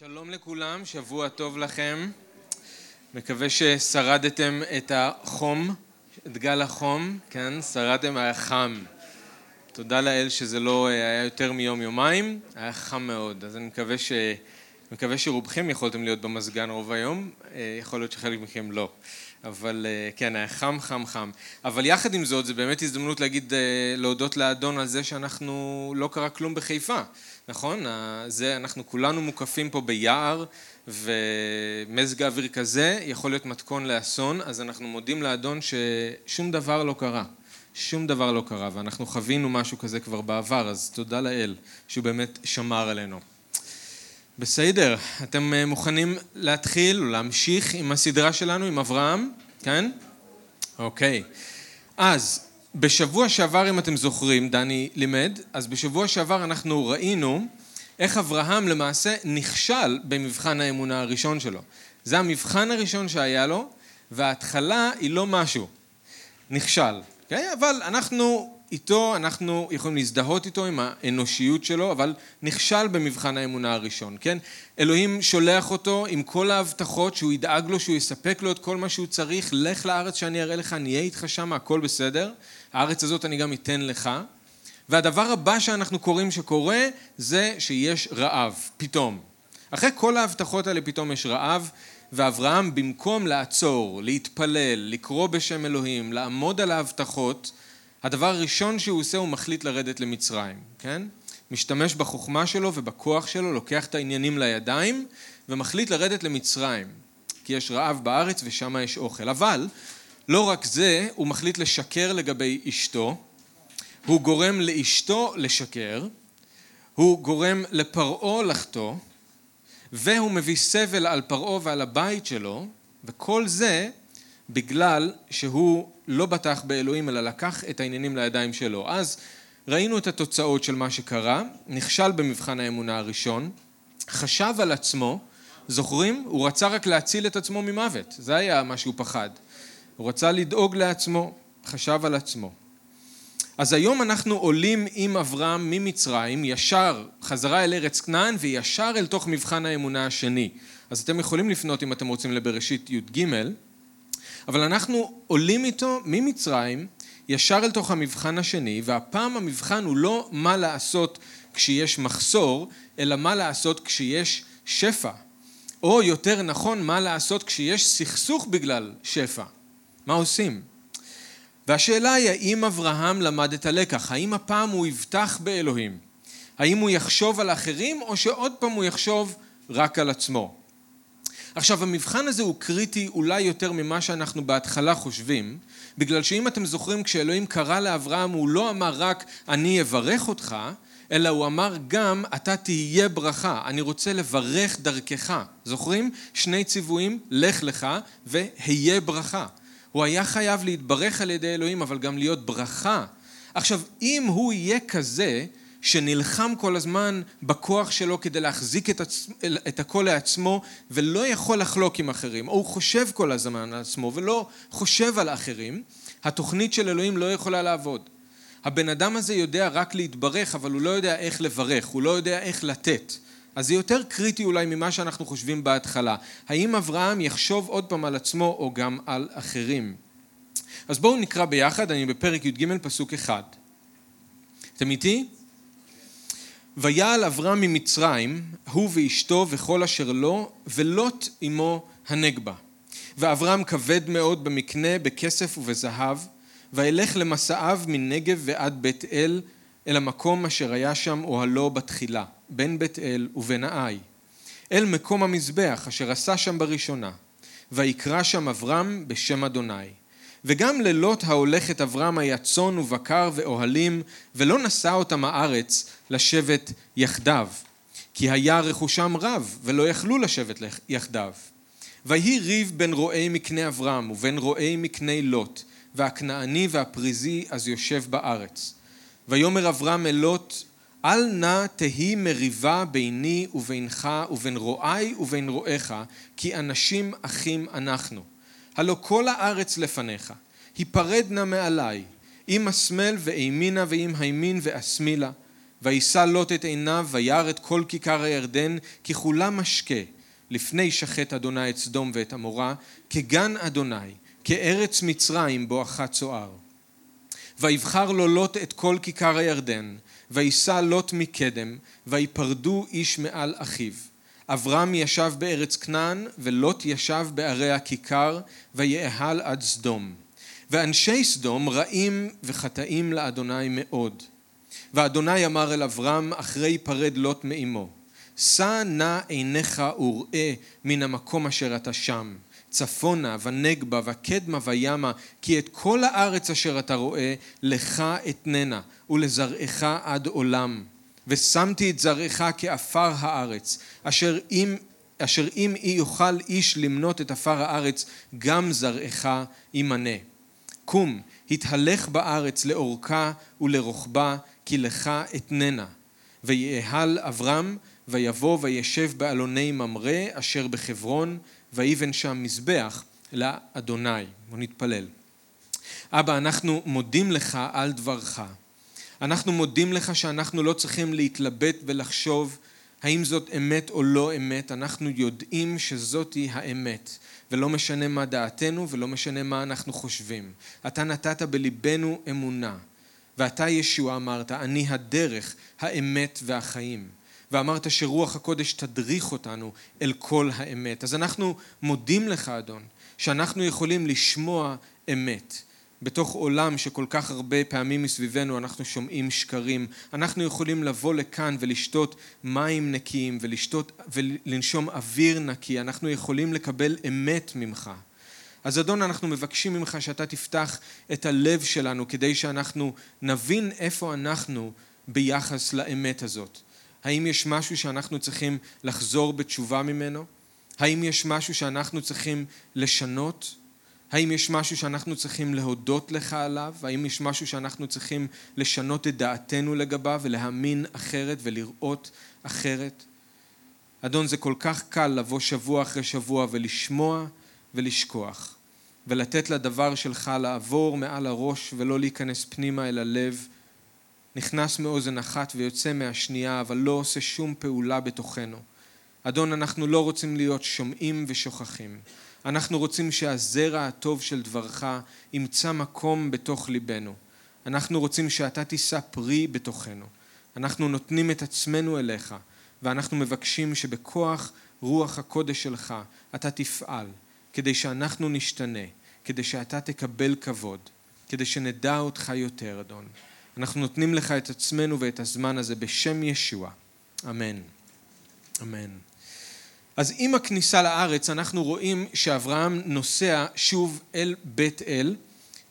שלום לכולם, שבוע טוב לכם. מקווה ששרדתם את החום, את גל החום, כן, שרדתם, היה חם. תודה לאל שזה לא היה יותר מיום יומיים, היה חם מאוד, אז אני מקווה, ש... מקווה שרובכם יכולתם להיות במזגן רוב היום, אה, יכול להיות שחלק מכם לא. אבל אה, כן, היה חם, חם, חם. אבל יחד עם זאת, זו באמת הזדמנות להגיד, אה, להודות לאדון על זה שאנחנו, לא קרה כלום בחיפה. נכון? זה, אנחנו כולנו מוקפים פה ביער ומזג האוויר כזה יכול להיות מתכון לאסון, אז אנחנו מודים לאדון ששום דבר לא קרה. שום דבר לא קרה, ואנחנו חווינו משהו כזה כבר בעבר, אז תודה לאל שהוא באמת שמר עלינו. בסדר, אתם אה, מוכנים להתחיל או להמשיך עם הסדרה שלנו, עם אברהם? כן? אוקיי. אז בשבוע שעבר, אם אתם זוכרים, דני לימד, אז בשבוע שעבר אנחנו ראינו איך אברהם למעשה נכשל במבחן האמונה הראשון שלו. זה המבחן הראשון שהיה לו, וההתחלה היא לא משהו. נכשל. אוקיי? אבל אנחנו איתו, אנחנו יכולים להזדהות איתו עם האנושיות שלו, אבל נכשל במבחן האמונה הראשון, כן? אלוהים שולח אותו עם כל ההבטחות שהוא ידאג לו, שהוא יספק לו את כל מה שהוא צריך, לך לארץ שאני אראה לך, נהיה איתך שם, הכל בסדר. הארץ הזאת אני גם אתן לך. והדבר הבא שאנחנו קוראים שקורה זה שיש רעב, פתאום. אחרי כל ההבטחות האלה פתאום יש רעב, ואברהם במקום לעצור, להתפלל, לקרוא בשם אלוהים, לעמוד על ההבטחות, הדבר הראשון שהוא עושה הוא מחליט לרדת למצרים, כן? משתמש בחוכמה שלו ובכוח שלו, לוקח את העניינים לידיים ומחליט לרדת למצרים, כי יש רעב בארץ ושם יש אוכל. אבל לא רק זה, הוא מחליט לשקר לגבי אשתו, הוא גורם לאשתו לשקר, הוא גורם לפרעה לחטוא, והוא מביא סבל על פרעה ועל הבית שלו, וכל זה בגלל שהוא לא בטח באלוהים אלא לקח את העניינים לידיים שלו. אז ראינו את התוצאות של מה שקרה, נכשל במבחן האמונה הראשון, חשב על עצמו, זוכרים? הוא רצה רק להציל את עצמו ממוות, זה היה מה שהוא פחד. הוא רצה לדאוג לעצמו, חשב על עצמו. אז היום אנחנו עולים עם אברהם ממצרים ישר חזרה אל ארץ כנען וישר אל תוך מבחן האמונה השני. אז אתם יכולים לפנות אם אתם רוצים לבראשית י"ג, אבל אנחנו עולים איתו ממצרים ישר אל תוך המבחן השני, והפעם המבחן הוא לא מה לעשות כשיש מחסור, אלא מה לעשות כשיש שפע. או יותר נכון, מה לעשות כשיש סכסוך בגלל שפע. מה עושים? והשאלה היא האם אברהם למד את הלקח, האם הפעם הוא יבטח באלוהים, האם הוא יחשוב על אחרים או שעוד פעם הוא יחשוב רק על עצמו. עכשיו המבחן הזה הוא קריטי אולי יותר ממה שאנחנו בהתחלה חושבים, בגלל שאם אתם זוכרים כשאלוהים קרא לאברהם הוא לא אמר רק אני אברך אותך, אלא הוא אמר גם אתה תהיה ברכה, אני רוצה לברך דרכך. זוכרים? שני ציוויים, לך לך והיה ברכה. הוא היה חייב להתברך על ידי אלוהים, אבל גם להיות ברכה. עכשיו, אם הוא יהיה כזה, שנלחם כל הזמן בכוח שלו כדי להחזיק את, עצ... את הכל לעצמו ולא יכול לחלוק עם אחרים, או הוא חושב כל הזמן על עצמו ולא חושב על אחרים, התוכנית של אלוהים לא יכולה לעבוד. הבן אדם הזה יודע רק להתברך, אבל הוא לא יודע איך לברך, הוא לא יודע איך לתת. אז זה יותר קריטי אולי ממה שאנחנו חושבים בהתחלה. האם אברהם יחשוב עוד פעם על עצמו או גם על אחרים? אז בואו נקרא ביחד, אני בפרק י"ג פסוק אחד. אתם איתי? ויעל אברהם ממצרים, הוא ואשתו וכל אשר לו, ולוט עמו הנגבה. ואברהם כבד מאוד במקנה, בכסף ובזהב, וילך למסעיו מנגב ועד בית אל, אל המקום אשר היה שם אוהלו בתחילה. בין בית אל ובין האי, אל מקום המזבח אשר עשה שם בראשונה, ויקרא שם אברהם בשם אדוני. וגם ללוט ההולכת אברהם היה צאן ובקר ואוהלים, ולא נשא אותם הארץ לשבת יחדיו, כי היה רכושם רב, ולא יכלו לשבת יחדיו. ויהי ריב בין רועי מקנה אברהם ובין רועי מקנה לוט, והכנעני והפריזי אז יושב בארץ. ויאמר אברהם אל לוט אל נא תהי מריבה ביני ובינך ובין רועי ובין רועיך, כי אנשים אחים אנחנו. הלא כל הארץ לפניך, היפרד נא מעלי, אם השמאל ואימינה ואם הימין ואשמילה, וישא לוט את עיניו וירא את כל כיכר הירדן כי כולה משקה. לפני שחט אדוני את סדום ואת עמורה כגן אדוני כארץ מצרים בואכה צוער. ויבחר לו לוט את כל כיכר הירדן וישא לוט מקדם ויפרדו איש מעל אחיו אברהם ישב בארץ כנען ולוט ישב בערי הכיכר ויאהל עד סדום. ואנשי סדום רעים וחטאים לאדוני מאוד. ואדוני אמר אל אברהם אחרי פרד לוט מאמו שא נא עיניך וראה מן המקום אשר אתה שם. צפונה ונגבה וקדמה וימה כי את כל הארץ אשר אתה רואה לך אתננה ולזרעך עד עולם ושמתי את זרעך כעפר הארץ אשר אם אשר אם אי יוכל איש למנות את עפר הארץ גם זרעך ימנה קום התהלך בארץ לאורכה ולרוחבה כי לך אתננה ויאהל אברהם ויבוא וישב באלוני ממרא אשר בחברון ויבן שם מזבח לאדוני. בוא נתפלל. אבא, אנחנו מודים לך על דברך. אנחנו מודים לך שאנחנו לא צריכים להתלבט ולחשוב האם זאת אמת או לא אמת, אנחנו יודעים שזאתי האמת, ולא משנה מה דעתנו ולא משנה מה אנחנו חושבים. אתה נתת בליבנו אמונה, ואתה ישוע אמרת, אני הדרך, האמת והחיים. ואמרת שרוח הקודש תדריך אותנו אל כל האמת. אז אנחנו מודים לך, אדון, שאנחנו יכולים לשמוע אמת. בתוך עולם שכל כך הרבה פעמים מסביבנו אנחנו שומעים שקרים, אנחנו יכולים לבוא לכאן ולשתות מים נקיים ולשתות ולנשום אוויר נקי, אנחנו יכולים לקבל אמת ממך. אז אדון אנחנו מבקשים ממך שאתה תפתח את הלב שלנו כדי שאנחנו נבין איפה אנחנו ביחס לאמת הזאת. האם יש משהו שאנחנו צריכים לחזור בתשובה ממנו? האם יש משהו שאנחנו צריכים לשנות? האם יש משהו שאנחנו צריכים להודות לך עליו? האם יש משהו שאנחנו צריכים לשנות את דעתנו לגביו ולהאמין אחרת ולראות אחרת? אדון, זה כל כך קל לבוא שבוע אחרי שבוע ולשמוע ולשכוח, ולתת לדבר שלך לעבור מעל הראש ולא להיכנס פנימה אל הלב. נכנס מאוזן אחת ויוצא מהשנייה, אבל לא עושה שום פעולה בתוכנו. אדון, אנחנו לא רוצים להיות שומעים ושוכחים. אנחנו רוצים שהזרע הטוב של דברך ימצא מקום בתוך ליבנו. אנחנו רוצים שאתה תישא פרי בתוכנו. אנחנו נותנים את עצמנו אליך, ואנחנו מבקשים שבכוח רוח הקודש שלך אתה תפעל, כדי שאנחנו נשתנה, כדי שאתה תקבל כבוד, כדי שנדע אותך יותר, אדון. אנחנו נותנים לך את עצמנו ואת הזמן הזה בשם ישוע. אמן. אמן. אז עם הכניסה לארץ אנחנו רואים שאברהם נוסע שוב אל בית אל,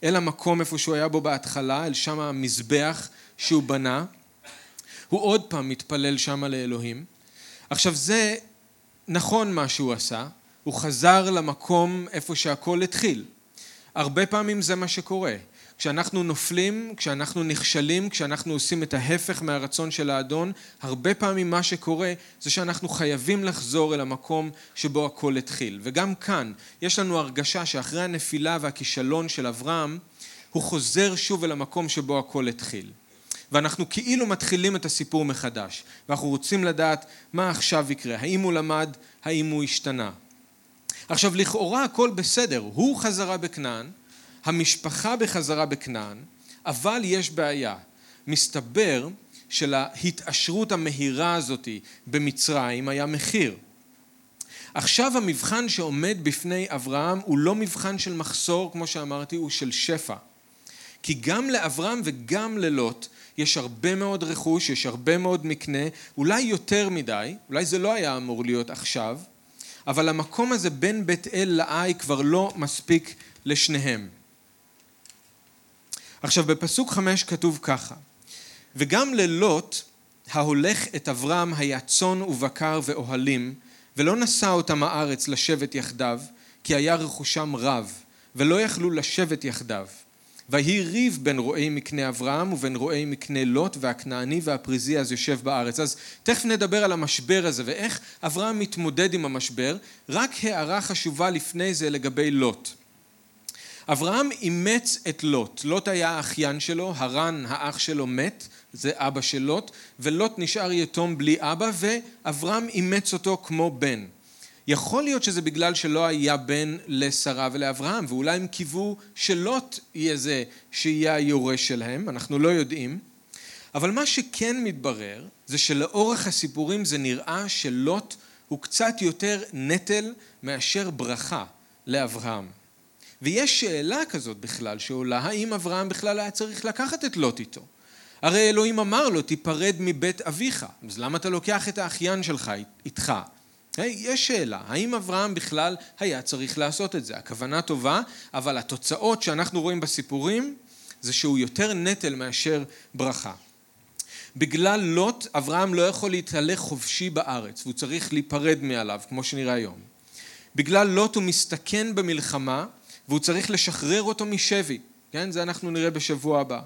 אל המקום איפה שהוא היה בו בהתחלה, אל שם המזבח שהוא בנה. הוא עוד פעם מתפלל שם לאלוהים. עכשיו זה נכון מה שהוא עשה, הוא חזר למקום איפה שהכל התחיל. הרבה פעמים זה מה שקורה. כשאנחנו נופלים, כשאנחנו נכשלים, כשאנחנו עושים את ההפך מהרצון של האדון, הרבה פעמים מה שקורה זה שאנחנו חייבים לחזור אל המקום שבו הכל התחיל. וגם כאן יש לנו הרגשה שאחרי הנפילה והכישלון של אברהם, הוא חוזר שוב אל המקום שבו הכל התחיל. ואנחנו כאילו מתחילים את הסיפור מחדש, ואנחנו רוצים לדעת מה עכשיו יקרה, האם הוא למד, האם הוא השתנה. עכשיו לכאורה הכל בסדר, הוא חזרה בכנען, המשפחה בחזרה בכנען, אבל יש בעיה. מסתבר שלהתעשרות המהירה הזאת במצרים היה מחיר. עכשיו המבחן שעומד בפני אברהם הוא לא מבחן של מחסור, כמו שאמרתי, הוא של שפע. כי גם לאברהם וגם ללוט יש הרבה מאוד רכוש, יש הרבה מאוד מקנה, אולי יותר מדי, אולי זה לא היה אמור להיות עכשיו, אבל המקום הזה בין בית אל לעי כבר לא מספיק לשניהם. עכשיו בפסוק חמש כתוב ככה וגם ללוט ההולך את אברהם היה צאן ובקר ואוהלים ולא נשא אותם הארץ לשבת יחדיו כי היה רכושם רב ולא יכלו לשבת יחדיו ויהי ריב בין רועי מקנה אברהם ובין רועי מקנה לוט והכנעני והפריזי אז יושב בארץ. אז תכף נדבר על המשבר הזה ואיך אברהם מתמודד עם המשבר. רק הערה חשובה לפני זה לגבי לוט. אברהם אימץ את לוט, לוט היה האחיין שלו, הרן האח שלו מת, זה אבא של לוט, ולוט נשאר יתום בלי אבא, ואברהם אימץ אותו כמו בן. יכול להיות שזה בגלל שלא היה בן לשרה ולאברהם, ואולי הם קיוו שלוט יהיה זה שיהיה היורש שלהם, אנחנו לא יודעים. אבל מה שכן מתברר, זה שלאורך הסיפורים זה נראה שלוט הוא קצת יותר נטל מאשר ברכה לאברהם. ויש שאלה כזאת בכלל שעולה, האם אברהם בכלל היה צריך לקחת את לוט איתו? הרי אלוהים אמר לו, תיפרד מבית אביך, אז למה אתה לוקח את האחיין שלך איתך? יש שאלה, האם אברהם בכלל היה צריך לעשות את זה? הכוונה טובה, אבל התוצאות שאנחנו רואים בסיפורים זה שהוא יותר נטל מאשר ברכה. בגלל לוט, אברהם לא יכול להתהלך חופשי בארץ, והוא צריך להיפרד מעליו, כמו שנראה היום. בגלל לוט הוא מסתכן במלחמה, והוא צריך לשחרר אותו משבי, כן? זה אנחנו נראה בשבוע הבא.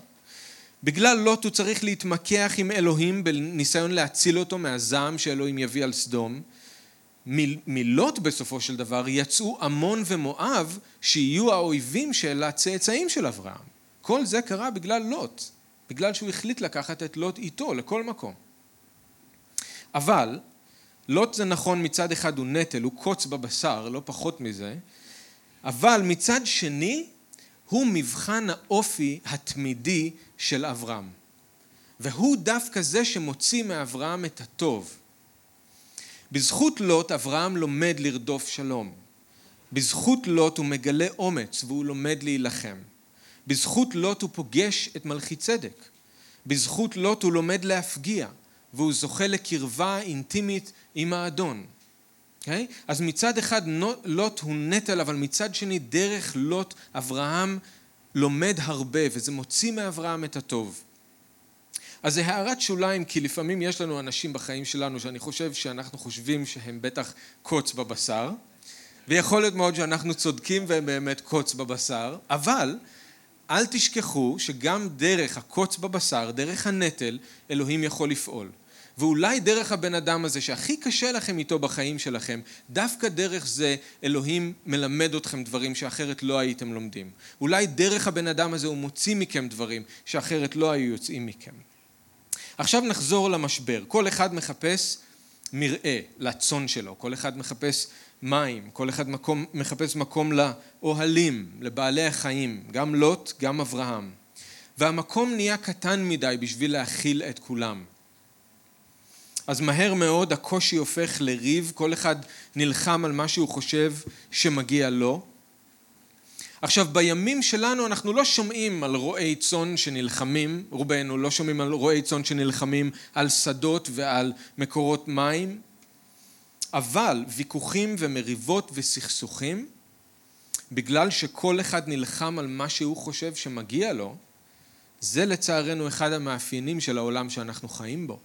בגלל לוט הוא צריך להתמקח עם אלוהים בניסיון להציל אותו מהזעם שאלוהים יביא על סדום. מלוט בסופו של דבר יצאו עמון ומואב שיהיו האויבים של הצאצאים של אברהם. כל זה קרה בגלל לוט, בגלל שהוא החליט לקחת את לוט איתו לכל מקום. אבל לוט זה נכון מצד אחד הוא נטל, הוא קוץ בבשר, לא פחות מזה, אבל מצד שני הוא מבחן האופי התמידי של אברהם. והוא דווקא זה שמוציא מאברהם את הטוב. בזכות לוט אברהם לומד לרדוף שלום. בזכות לוט הוא מגלה אומץ והוא לומד להילחם. בזכות לוט הוא פוגש את מלכי צדק. בזכות לוט הוא לומד להפגיע והוא זוכה לקרבה אינטימית עם האדון. Okay? אוקיי? אז מצד אחד לוט הוא נטל, אבל מצד שני דרך לוט אברהם לומד הרבה וזה מוציא מאברהם את הטוב. אז זה הערת שוליים כי לפעמים יש לנו אנשים בחיים שלנו שאני חושב שאנחנו חושבים שהם בטח קוץ בבשר ויכול להיות מאוד שאנחנו צודקים והם באמת קוץ בבשר אבל אל תשכחו שגם דרך הקוץ בבשר, דרך הנטל, אלוהים יכול לפעול. ואולי דרך הבן אדם הזה שהכי קשה לכם איתו בחיים שלכם, דווקא דרך זה אלוהים מלמד אתכם דברים שאחרת לא הייתם לומדים. אולי דרך הבן אדם הזה הוא מוציא מכם דברים שאחרת לא היו יוצאים מכם. עכשיו נחזור למשבר. כל אחד מחפש מרעה לצאן שלו, כל אחד מחפש מים, כל אחד מקום, מחפש מקום לאוהלים, לבעלי החיים, גם לוט, גם אברהם. והמקום נהיה קטן מדי בשביל להכיל את כולם. אז מהר מאוד הקושי הופך לריב, כל אחד נלחם על מה שהוא חושב שמגיע לו. עכשיו בימים שלנו אנחנו לא שומעים על רועי צאן שנלחמים, רובנו לא שומעים על רועי צאן שנלחמים על שדות ועל מקורות מים, אבל ויכוחים ומריבות וסכסוכים, בגלל שכל אחד נלחם על מה שהוא חושב שמגיע לו, זה לצערנו אחד המאפיינים של העולם שאנחנו חיים בו.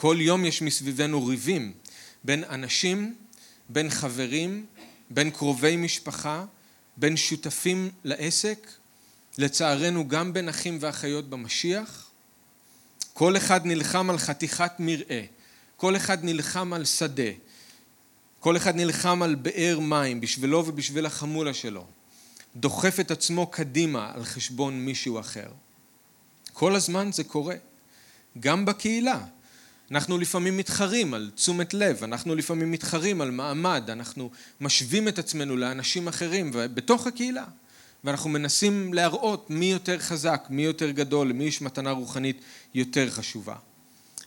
כל יום יש מסביבנו ריבים בין אנשים, בין חברים, בין קרובי משפחה, בין שותפים לעסק, לצערנו גם בין אחים ואחיות במשיח. כל אחד נלחם על חתיכת מרעה, כל אחד נלחם על שדה, כל אחד נלחם על באר מים בשבילו ובשביל החמולה שלו, דוחף את עצמו קדימה על חשבון מישהו אחר. כל הזמן זה קורה, גם בקהילה. אנחנו לפעמים מתחרים על תשומת לב, אנחנו לפעמים מתחרים על מעמד, אנחנו משווים את עצמנו לאנשים אחרים בתוך הקהילה ואנחנו מנסים להראות מי יותר חזק, מי יותר גדול, למי יש מתנה רוחנית יותר חשובה.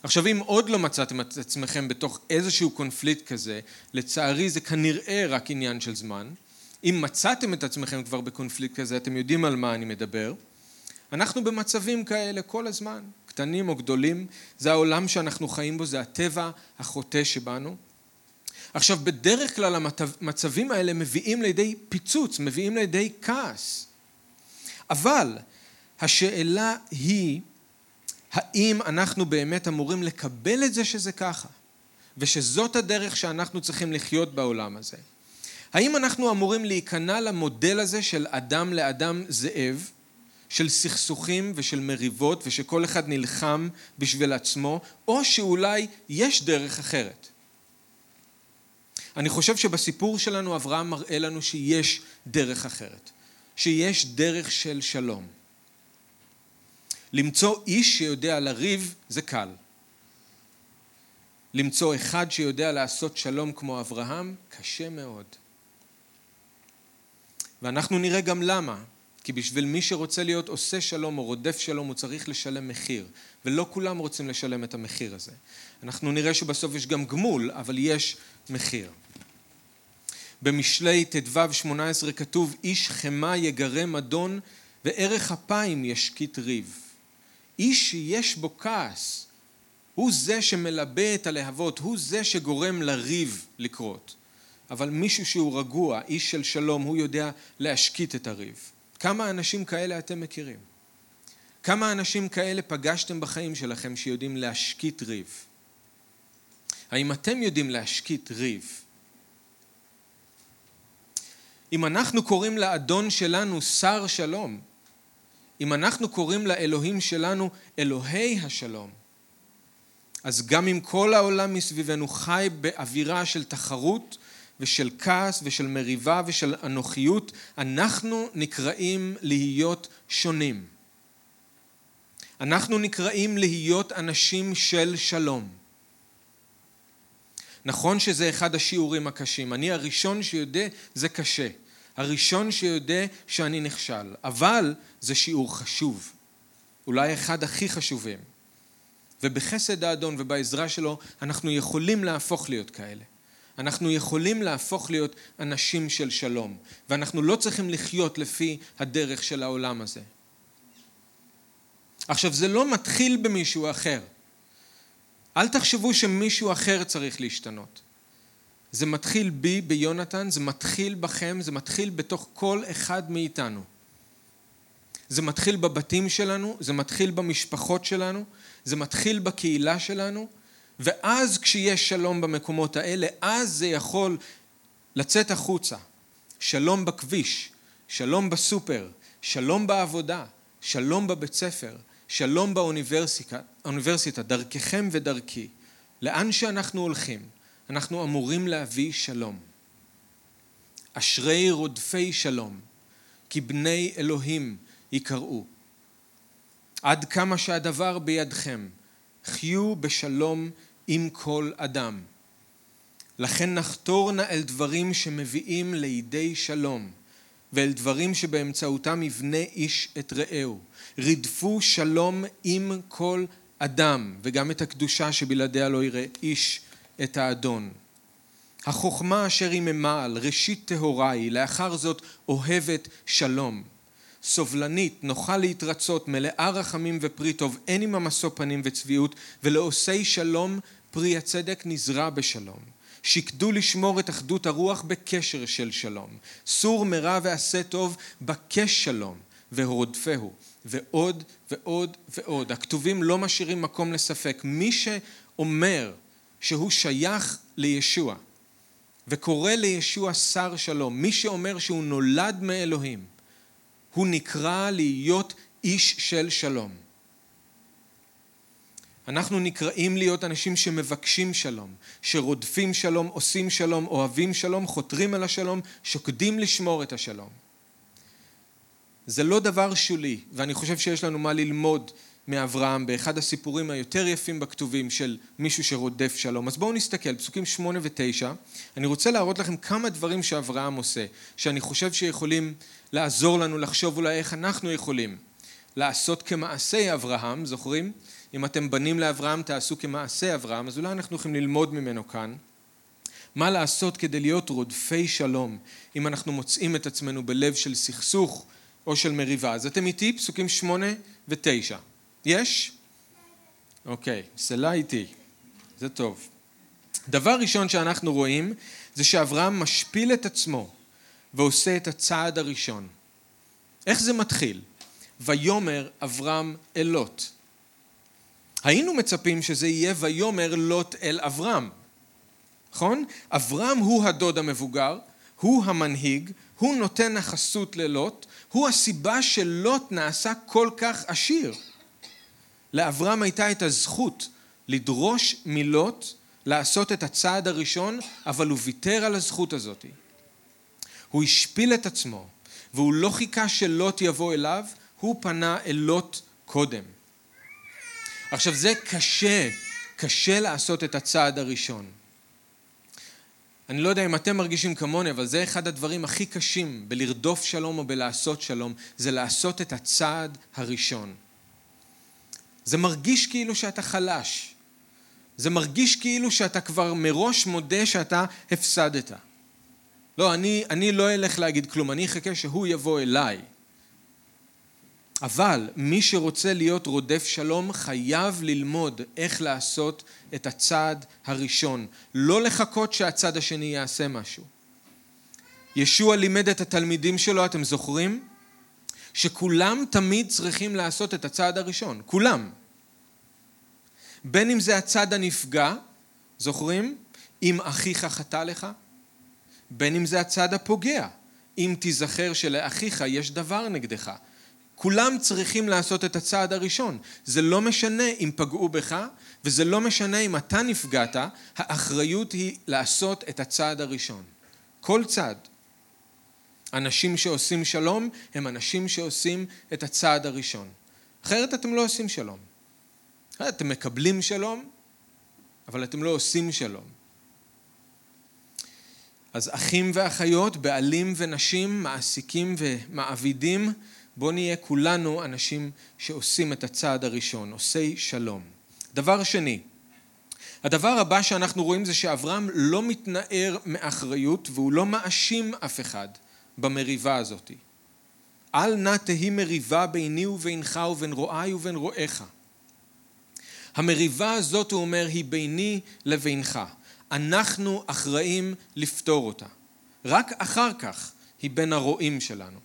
עכשיו אם עוד לא מצאתם את עצמכם בתוך איזשהו קונפליקט כזה, לצערי זה כנראה רק עניין של זמן. אם מצאתם את עצמכם כבר בקונפליקט כזה, אתם יודעים על מה אני מדבר. אנחנו במצבים כאלה כל הזמן. קטנים או גדולים, זה העולם שאנחנו חיים בו, זה הטבע החוטא שבנו. עכשיו בדרך כלל המצבים האלה מביאים לידי פיצוץ, מביאים לידי כעס. אבל השאלה היא האם אנחנו באמת אמורים לקבל את זה שזה ככה ושזאת הדרך שאנחנו צריכים לחיות בעולם הזה. האם אנחנו אמורים להיכנע למודל הזה של אדם לאדם זאב של סכסוכים ושל מריבות ושכל אחד נלחם בשביל עצמו, או שאולי יש דרך אחרת. אני חושב שבסיפור שלנו אברהם מראה לנו שיש דרך אחרת, שיש דרך של שלום. למצוא איש שיודע לריב זה קל. למצוא אחד שיודע לעשות שלום כמו אברהם, קשה מאוד. ואנחנו נראה גם למה. כי בשביל מי שרוצה להיות עושה שלום או רודף שלום הוא צריך לשלם מחיר, ולא כולם רוצים לשלם את המחיר הזה. אנחנו נראה שבסוף יש גם גמול, אבל יש מחיר. במשלי ט"ו 18 כתוב איש חמה יגרם אדון וערך אפיים ישקיט ריב. איש שיש בו כעס הוא זה שמלבה את הלהבות, הוא זה שגורם לריב לקרות. אבל מישהו שהוא רגוע, איש של שלום, הוא יודע להשקיט את הריב. כמה אנשים כאלה אתם מכירים? כמה אנשים כאלה פגשתם בחיים שלכם שיודעים להשקיט ריב? האם אתם יודעים להשקיט ריב? אם אנחנו קוראים לאדון שלנו שר שלום, אם אנחנו קוראים לאלוהים שלנו אלוהי השלום, אז גם אם כל העולם מסביבנו חי באווירה של תחרות ושל כעס ושל מריבה ושל אנוכיות, אנחנו נקראים להיות שונים. אנחנו נקראים להיות אנשים של שלום. נכון שזה אחד השיעורים הקשים, אני הראשון שיודע זה קשה, הראשון שיודע שאני נכשל, אבל זה שיעור חשוב, אולי אחד הכי חשובים, ובחסד האדון ובעזרה שלו אנחנו יכולים להפוך להיות כאלה. אנחנו יכולים להפוך להיות אנשים של שלום, ואנחנו לא צריכים לחיות לפי הדרך של העולם הזה. עכשיו, זה לא מתחיל במישהו אחר. אל תחשבו שמישהו אחר צריך להשתנות. זה מתחיל בי, ביונתן, זה מתחיל בכם, זה מתחיל בתוך כל אחד מאיתנו. זה מתחיל בבתים שלנו, זה מתחיל במשפחות שלנו, זה מתחיל בקהילה שלנו, ואז כשיש שלום במקומות האלה, אז זה יכול לצאת החוצה. שלום בכביש, שלום בסופר, שלום בעבודה, שלום בבית ספר, שלום באוניברסיטה, דרככם ודרכי. לאן שאנחנו הולכים, אנחנו אמורים להביא שלום. אשרי רודפי שלום, כי בני אלוהים יקראו. עד כמה שהדבר בידכם, חיו בשלום עם כל אדם. לכן נחתור נא אל דברים שמביאים לידי שלום, ואל דברים שבאמצעותם יבנה איש את רעהו. רדפו שלום עם כל אדם, וגם את הקדושה שבלעדיה לא יראה איש את האדון. החוכמה אשר היא ממעל, ראשית טהורה היא, לאחר זאת אוהבת שלום. סובלנית, נוחה להתרצות, מלאה רחמים ופרי טוב, אין עם המשוא פנים וצביעות, ולעושי שלום פרי הצדק נזרע בשלום. שקדו לשמור את אחדות הרוח בקשר של שלום. סור מרע ועשה טוב, בקש שלום, והורדפהו. ועוד ועוד ועוד. הכתובים לא משאירים מקום לספק. מי שאומר שהוא שייך לישוע, וקורא לישוע שר שלום, מי שאומר שהוא נולד מאלוהים, הוא נקרא להיות איש של שלום. אנחנו נקראים להיות אנשים שמבקשים שלום, שרודפים שלום, עושים שלום, אוהבים שלום, חותרים על השלום, שוקדים לשמור את השלום. זה לא דבר שולי, ואני חושב שיש לנו מה ללמוד מאברהם באחד הסיפורים היותר יפים בכתובים של מישהו שרודף שלום. אז בואו נסתכל, פסוקים שמונה ותשע. אני רוצה להראות לכם כמה דברים שאברהם עושה, שאני חושב שיכולים לעזור לנו לחשוב אולי איך אנחנו יכולים לעשות כמעשי אברהם, זוכרים? אם אתם בנים לאברהם תעשו כמעשה אברהם, אז אולי אנחנו יכולים ללמוד ממנו כאן. מה לעשות כדי להיות רודפי שלום, אם אנחנו מוצאים את עצמנו בלב של סכסוך או של מריבה. אז אתם איתי, פסוקים שמונה ותשע. יש? אוקיי, סלע איתי. זה טוב. דבר ראשון שאנחנו רואים זה שאברהם משפיל את עצמו ועושה את הצעד הראשון. איך זה מתחיל? ויאמר אברהם אל לוט. היינו מצפים שזה יהיה ויאמר לוט אל אברהם, נכון? אברהם הוא הדוד המבוגר, הוא המנהיג, הוא נותן החסות ללוט, הוא הסיבה שלוט נעשה כל כך עשיר. לאברהם הייתה את הזכות לדרוש מלוט לעשות את הצעד הראשון, אבל הוא ויתר על הזכות הזאת. הוא השפיל את עצמו, והוא לא חיכה שלוט יבוא אליו, הוא פנה אל לוט קודם. עכשיו זה קשה, קשה לעשות את הצעד הראשון. אני לא יודע אם אתם מרגישים כמוני, אבל זה אחד הדברים הכי קשים בלרדוף שלום או בלעשות שלום, זה לעשות את הצעד הראשון. זה מרגיש כאילו שאתה חלש. זה מרגיש כאילו שאתה כבר מראש מודה שאתה הפסדת. לא, אני, אני לא אלך להגיד כלום, אני אחכה שהוא יבוא אליי. אבל מי שרוצה להיות רודף שלום חייב ללמוד איך לעשות את הצעד הראשון, לא לחכות שהצד השני יעשה משהו. ישוע לימד את התלמידים שלו, אתם זוכרים? שכולם תמיד צריכים לעשות את הצעד הראשון, כולם. בין אם זה הצד הנפגע, זוכרים? אם אחיך חטא לך, בין אם זה הצד הפוגע, אם תיזכר שלאחיך יש דבר נגדך. כולם צריכים לעשות את הצעד הראשון. זה לא משנה אם פגעו בך, וזה לא משנה אם אתה נפגעת, האחריות היא לעשות את הצעד הראשון. כל צעד. אנשים שעושים שלום הם אנשים שעושים את הצעד הראשון. אחרת אתם לא עושים שלום. אתם מקבלים שלום, אבל אתם לא עושים שלום. אז אחים ואחיות, בעלים ונשים, מעסיקים ומעבידים, בואו נהיה כולנו אנשים שעושים את הצעד הראשון, עושי שלום. דבר שני, הדבר הבא שאנחנו רואים זה שאברהם לא מתנער מאחריות והוא לא מאשים אף אחד במריבה הזאת. אל נא תהי מריבה ביני ובינך ובין רועי ובין רועיך. המריבה הזאת, הוא אומר, היא ביני לבינך. אנחנו אחראים לפתור אותה. רק אחר כך היא בין הרועים שלנו.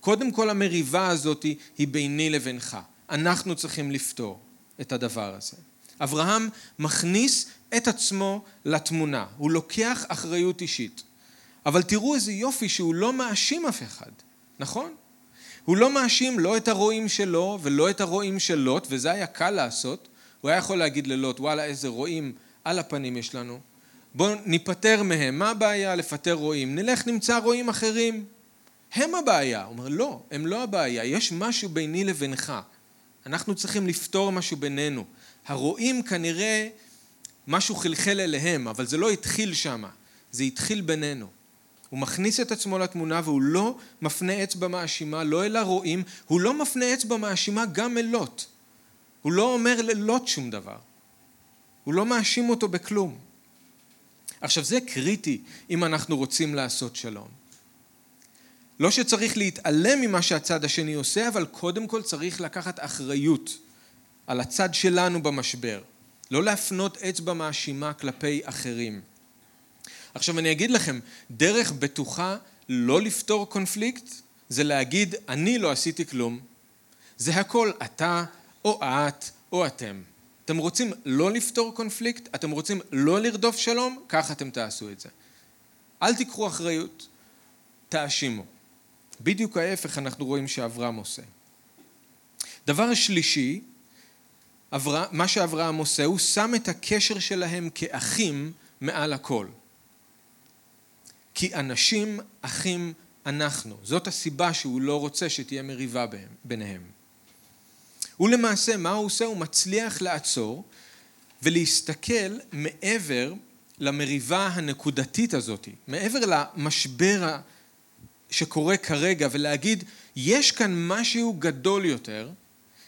קודם כל המריבה הזאת היא ביני לבינך. אנחנו צריכים לפתור את הדבר הזה. אברהם מכניס את עצמו לתמונה, הוא לוקח אחריות אישית. אבל תראו איזה יופי שהוא לא מאשים אף אחד, נכון? הוא לא מאשים לא את הרועים שלו ולא את הרועים של לוט, וזה היה קל לעשות. הוא היה יכול להגיד ללוט, וואלה איזה רועים על הפנים יש לנו. בואו ניפטר מהם, מה הבעיה לפטר רועים? נלך נמצא רועים אחרים. הם הבעיה. הוא אומר, לא, הם לא הבעיה, יש משהו ביני לבינך. אנחנו צריכים לפתור משהו בינינו. הרועים כנראה משהו חלחל אליהם, אבל זה לא התחיל שם, זה התחיל בינינו. הוא מכניס את עצמו לתמונה והוא לא מפנה אצבע מאשימה, לא אל הרועים, הוא לא מפנה אצבע מאשימה גם אל לוט. הוא לא אומר ללוט שום דבר. הוא לא מאשים אותו בכלום. עכשיו זה קריטי אם אנחנו רוצים לעשות שלום. לא שצריך להתעלם ממה שהצד השני עושה, אבל קודם כל צריך לקחת אחריות על הצד שלנו במשבר. לא להפנות אצבע מאשימה כלפי אחרים. עכשיו אני אגיד לכם, דרך בטוחה לא לפתור קונפליקט זה להגיד אני לא עשיתי כלום. זה הכל אתה או את או אתם. אתם רוצים לא לפתור קונפליקט? אתם רוצים לא לרדוף שלום? כך אתם תעשו את זה. אל תיקחו אחריות, תאשימו. בדיוק ההפך אנחנו רואים שאברהם עושה. דבר שלישי, אברה, מה שאברהם עושה, הוא שם את הקשר שלהם כאחים מעל הכל. כי אנשים אחים אנחנו. זאת הסיבה שהוא לא רוצה שתהיה מריבה ביניהם. הוא למעשה, מה הוא עושה? הוא מצליח לעצור ולהסתכל מעבר למריבה הנקודתית הזאת, מעבר למשבר שקורה כרגע ולהגיד, יש כאן משהו גדול יותר,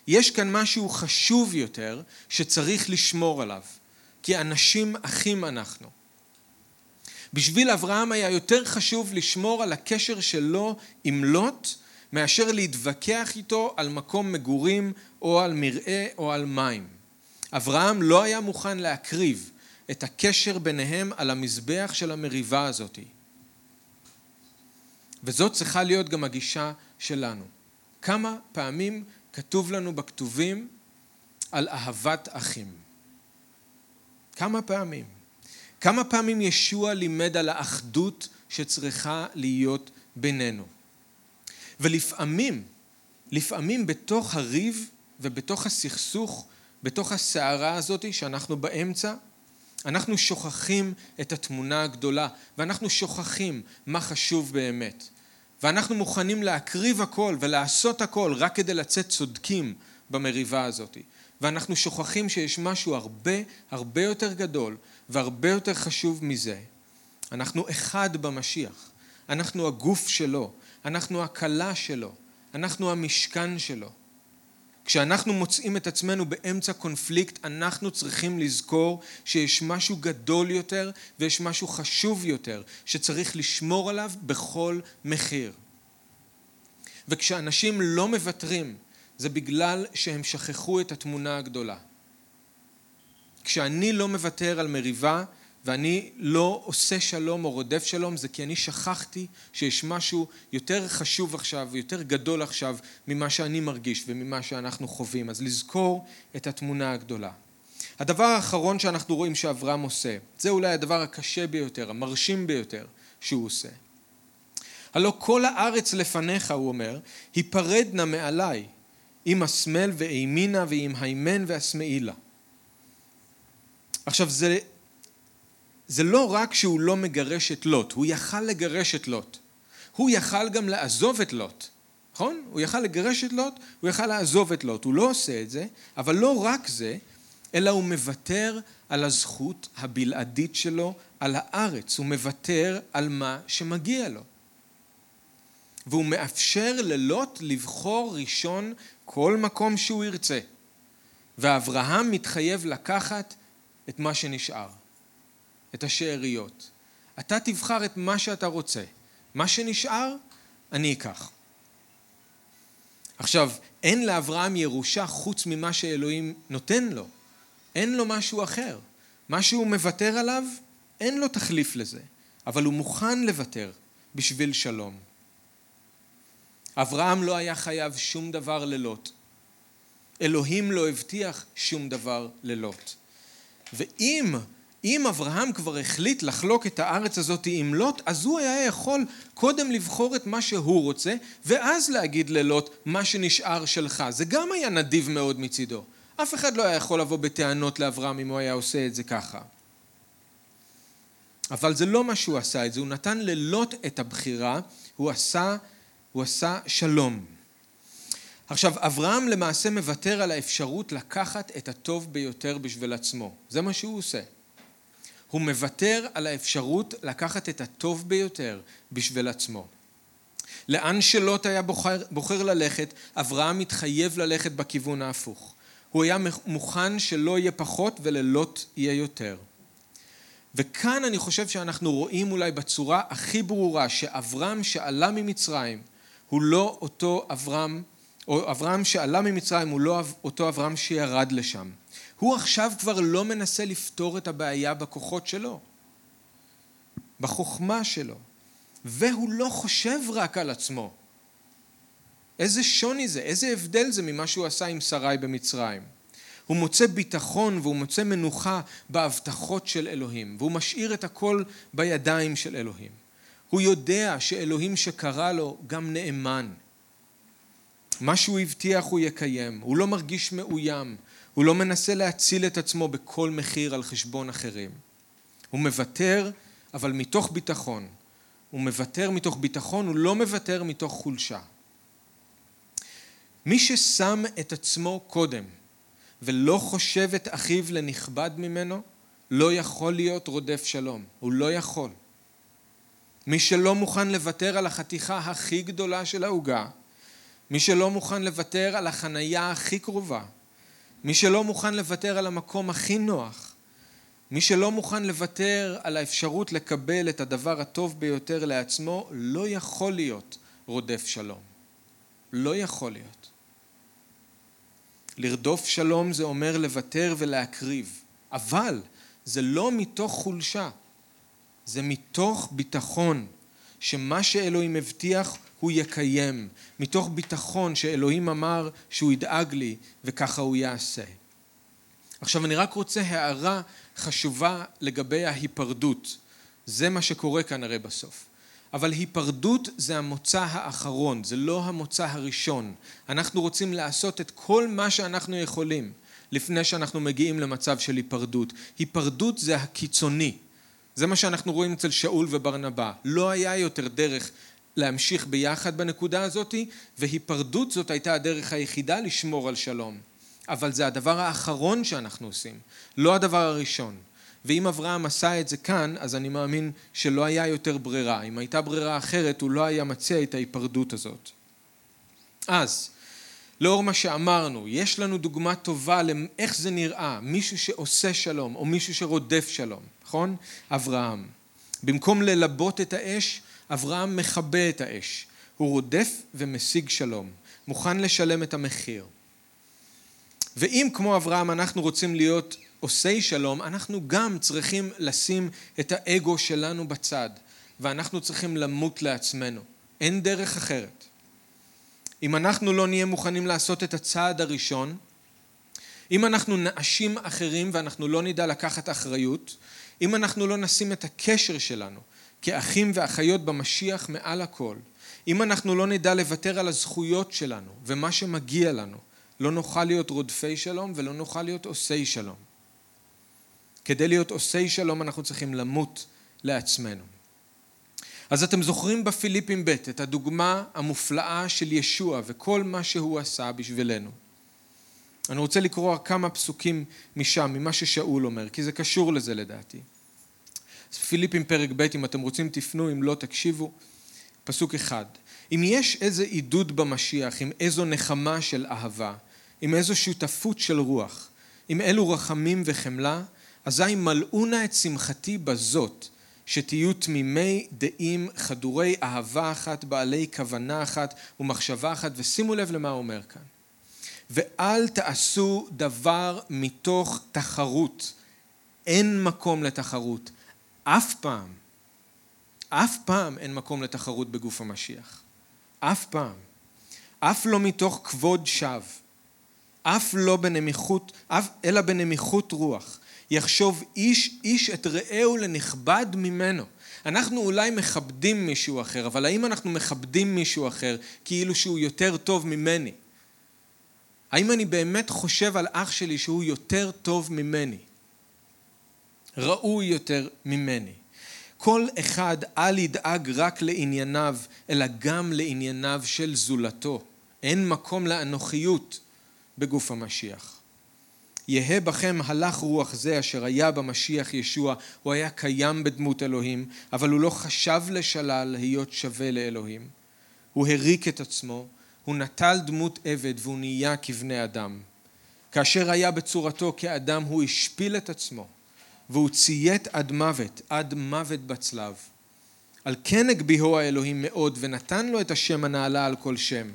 יש כאן משהו חשוב יותר שצריך לשמור עליו, כי אנשים אחים אנחנו. בשביל אברהם היה יותר חשוב לשמור על הקשר שלו עם לוט מאשר להתווכח איתו על מקום מגורים או על מרעה או על מים. אברהם לא היה מוכן להקריב את הקשר ביניהם על המזבח של המריבה הזאת. וזאת צריכה להיות גם הגישה שלנו. כמה פעמים כתוב לנו בכתובים על אהבת אחים? כמה פעמים? כמה פעמים ישוע לימד על האחדות שצריכה להיות בינינו? ולפעמים, לפעמים בתוך הריב ובתוך הסכסוך, בתוך הסערה הזאת שאנחנו באמצע, אנחנו שוכחים את התמונה הגדולה, ואנחנו שוכחים מה חשוב באמת. ואנחנו מוכנים להקריב הכל ולעשות הכל רק כדי לצאת צודקים במריבה הזאת. ואנחנו שוכחים שיש משהו הרבה הרבה יותר גדול והרבה יותר חשוב מזה. אנחנו אחד במשיח, אנחנו הגוף שלו, אנחנו הכלה שלו, אנחנו המשכן שלו. כשאנחנו מוצאים את עצמנו באמצע קונפליקט, אנחנו צריכים לזכור שיש משהו גדול יותר ויש משהו חשוב יותר שצריך לשמור עליו בכל מחיר. וכשאנשים לא מוותרים, זה בגלל שהם שכחו את התמונה הגדולה. כשאני לא מוותר על מריבה, ואני לא עושה שלום או רודף שלום זה כי אני שכחתי שיש משהו יותר חשוב עכשיו ויותר גדול עכשיו ממה שאני מרגיש וממה שאנחנו חווים. אז לזכור את התמונה הגדולה. הדבר האחרון שאנחנו רואים שאברהם עושה זה אולי הדבר הקשה ביותר המרשים ביותר שהוא עושה. הלא כל הארץ לפניך הוא אומר היפרדנה מעליי עם השמאל ואימינה ועם הימן והשמאילה עכשיו זה זה לא רק שהוא לא מגרש את לוט, הוא יכל לגרש את לוט. הוא יכל גם לעזוב את לוט, נכון? הוא יכל לגרש את לוט, הוא יכל לעזוב את לוט. הוא לא עושה את זה, אבל לא רק זה, אלא הוא מוותר על הזכות הבלעדית שלו על הארץ. הוא מוותר על מה שמגיע לו. והוא מאפשר ללוט לבחור ראשון כל מקום שהוא ירצה. ואברהם מתחייב לקחת את מה שנשאר. את השאריות. אתה תבחר את מה שאתה רוצה. מה שנשאר, אני אקח. עכשיו, אין לאברהם ירושה חוץ ממה שאלוהים נותן לו. אין לו משהו אחר. מה שהוא מוותר עליו, אין לו תחליף לזה. אבל הוא מוכן לוותר בשביל שלום. אברהם לא היה חייב שום דבר ללוט. אלוהים לא הבטיח שום דבר ללוט. ואם אם אברהם כבר החליט לחלוק את הארץ הזאת עם לוט, אז הוא היה יכול קודם לבחור את מה שהוא רוצה, ואז להגיד ללוט מה שנשאר שלך. זה גם היה נדיב מאוד מצידו. אף אחד לא היה יכול לבוא בטענות לאברהם אם הוא היה עושה את זה ככה. אבל זה לא מה שהוא עשה את זה, הוא נתן ללוט את הבחירה, הוא עשה, הוא עשה שלום. עכשיו, אברהם למעשה מוותר על האפשרות לקחת את הטוב ביותר בשביל עצמו. זה מה שהוא עושה. הוא מוותר על האפשרות לקחת את הטוב ביותר בשביל עצמו. לאן שלוט היה בוחר, בוחר ללכת, אברהם מתחייב ללכת בכיוון ההפוך. הוא היה מוכן שלא יהיה פחות וללוט יהיה יותר. וכאן אני חושב שאנחנו רואים אולי בצורה הכי ברורה שאברהם שעלה ממצרים הוא לא אותו אברהם, או אברהם שעלה ממצרים הוא לא אותו אברהם שירד לשם. הוא עכשיו כבר לא מנסה לפתור את הבעיה בכוחות שלו, בחוכמה שלו, והוא לא חושב רק על עצמו. איזה שוני זה, איזה הבדל זה ממה שהוא עשה עם שרי במצרים. הוא מוצא ביטחון והוא מוצא מנוחה בהבטחות של אלוהים, והוא משאיר את הכל בידיים של אלוהים. הוא יודע שאלוהים שקרא לו גם נאמן. מה שהוא הבטיח הוא יקיים, הוא לא מרגיש מאוים, הוא לא מנסה להציל את עצמו בכל מחיר על חשבון אחרים. הוא מוותר, אבל מתוך ביטחון. הוא מוותר מתוך ביטחון, הוא לא מוותר מתוך חולשה. מי ששם את עצמו קודם ולא חושב את אחיו לנכבד ממנו, לא יכול להיות רודף שלום. הוא לא יכול. מי שלא מוכן לוותר על החתיכה הכי גדולה של העוגה, מי שלא מוכן לוותר על החנייה הכי קרובה, מי שלא מוכן לוותר על המקום הכי נוח, מי שלא מוכן לוותר על האפשרות לקבל את הדבר הטוב ביותר לעצמו, לא יכול להיות רודף שלום. לא יכול להיות. לרדוף שלום זה אומר לוותר ולהקריב, אבל זה לא מתוך חולשה, זה מתוך ביטחון שמה שאלוהים הבטיח הוא יקיים, מתוך ביטחון שאלוהים אמר שהוא ידאג לי וככה הוא יעשה. עכשיו אני רק רוצה הערה חשובה לגבי ההיפרדות. זה מה שקורה כאן הרי בסוף. אבל היפרדות זה המוצא האחרון, זה לא המוצא הראשון. אנחנו רוצים לעשות את כל מה שאנחנו יכולים, לפני שאנחנו מגיעים למצב של היפרדות. היפרדות זה הקיצוני. זה מה שאנחנו רואים אצל שאול וברנבא. לא היה יותר דרך להמשיך ביחד בנקודה הזאת, והיפרדות זאת הייתה הדרך היחידה לשמור על שלום. אבל זה הדבר האחרון שאנחנו עושים, לא הדבר הראשון. ואם אברהם עשה את זה כאן, אז אני מאמין שלא היה יותר ברירה. אם הייתה ברירה אחרת, הוא לא היה מציע את ההיפרדות הזאת. אז, לאור מה שאמרנו, יש לנו דוגמה טובה לאיך זה נראה, מישהו שעושה שלום או מישהו שרודף שלום, נכון? אברהם. במקום ללבות את האש, אברהם מכבה את האש. הוא רודף ומשיג שלום, מוכן לשלם את המחיר. ואם כמו אברהם אנחנו רוצים להיות עושי שלום, אנחנו גם צריכים לשים את האגו שלנו בצד, ואנחנו צריכים למות לעצמנו. אין דרך אחרת. אם אנחנו לא נהיה מוכנים לעשות את הצעד הראשון, אם אנחנו נאשים אחרים ואנחנו לא נדע לקחת אחריות, אם אנחנו לא נשים את הקשר שלנו כאחים ואחיות במשיח מעל הכל, אם אנחנו לא נדע לוותר על הזכויות שלנו ומה שמגיע לנו, לא נוכל להיות רודפי שלום ולא נוכל להיות עושי שלום. כדי להיות עושי שלום אנחנו צריכים למות לעצמנו. אז אתם זוכרים בפיליפים ב' את הדוגמה המופלאה של ישוע וכל מה שהוא עשה בשבילנו. אני רוצה לקרוא כמה פסוקים משם, ממה ששאול אומר, כי זה קשור לזה לדעתי. פיליפים פרק ב', אם אתם רוצים תפנו, אם לא תקשיבו. פסוק אחד, אם יש איזה עידוד במשיח, עם איזו נחמה של אהבה, עם איזו שותפות של רוח, עם אילו רחמים וחמלה, אזי מלאו נא את שמחתי בזאת, שתהיו תמימי דעים, חדורי אהבה אחת, בעלי כוונה אחת ומחשבה אחת, ושימו לב למה הוא אומר כאן. ואל תעשו דבר מתוך תחרות. אין מקום לתחרות. אף פעם, אף פעם אין מקום לתחרות בגוף המשיח. אף פעם. אף לא מתוך כבוד שווא. אף לא בנמיכות, אף, אלא בנמיכות רוח. יחשוב איש איש את רעהו לנכבד ממנו. אנחנו אולי מכבדים מישהו אחר, אבל האם אנחנו מכבדים מישהו אחר כאילו שהוא יותר טוב ממני? האם אני באמת חושב על אח שלי שהוא יותר טוב ממני? ראוי יותר ממני. כל אחד אל ידאג רק לענייניו, אלא גם לענייניו של זולתו. אין מקום לאנוכיות בגוף המשיח. יהא בכם הלך רוח זה אשר היה במשיח ישוע, הוא היה קיים בדמות אלוהים, אבל הוא לא חשב לשלל להיות שווה לאלוהים. הוא הריק את עצמו, הוא נטל דמות עבד והוא נהיה כבני אדם. כאשר היה בצורתו כאדם הוא השפיל את עצמו, והוא ציית עד מוות, עד מוות בצלב. על כן הגביהו האלוהים מאוד ונתן לו את השם הנעלה על כל שם.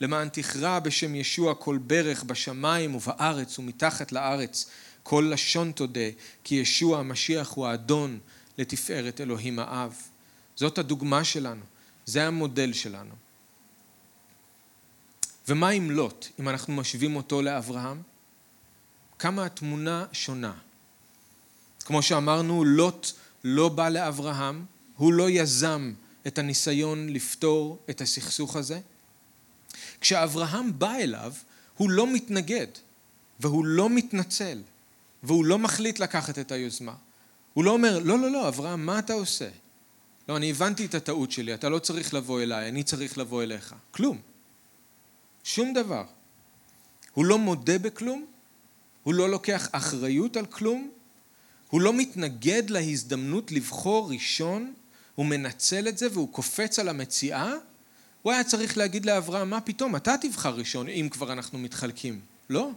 למען תכרע בשם ישוע כל ברך בשמיים ובארץ ומתחת לארץ כל לשון תודה כי ישוע המשיח הוא האדון לתפארת אלוהים האב. זאת הדוגמה שלנו, זה המודל שלנו. ומה עם לוט, אם אנחנו משווים אותו לאברהם? כמה התמונה שונה. כמו שאמרנו, לוט לא בא לאברהם, הוא לא יזם את הניסיון לפתור את הסכסוך הזה. כשאברהם בא אליו, הוא לא מתנגד, והוא לא מתנצל, והוא לא מחליט לקחת את היוזמה. הוא לא אומר, לא, לא, לא, אברהם, מה אתה עושה? לא, אני הבנתי את הטעות שלי, אתה לא צריך לבוא אליי, אני צריך לבוא אליך. כלום. שום דבר. הוא לא מודה בכלום, הוא לא לוקח אחריות על כלום, הוא לא מתנגד להזדמנות לבחור ראשון, הוא מנצל את זה והוא קופץ על המציאה הוא היה צריך להגיד לאברהם, מה פתאום, אתה תבחר ראשון אם כבר אנחנו מתחלקים. לא.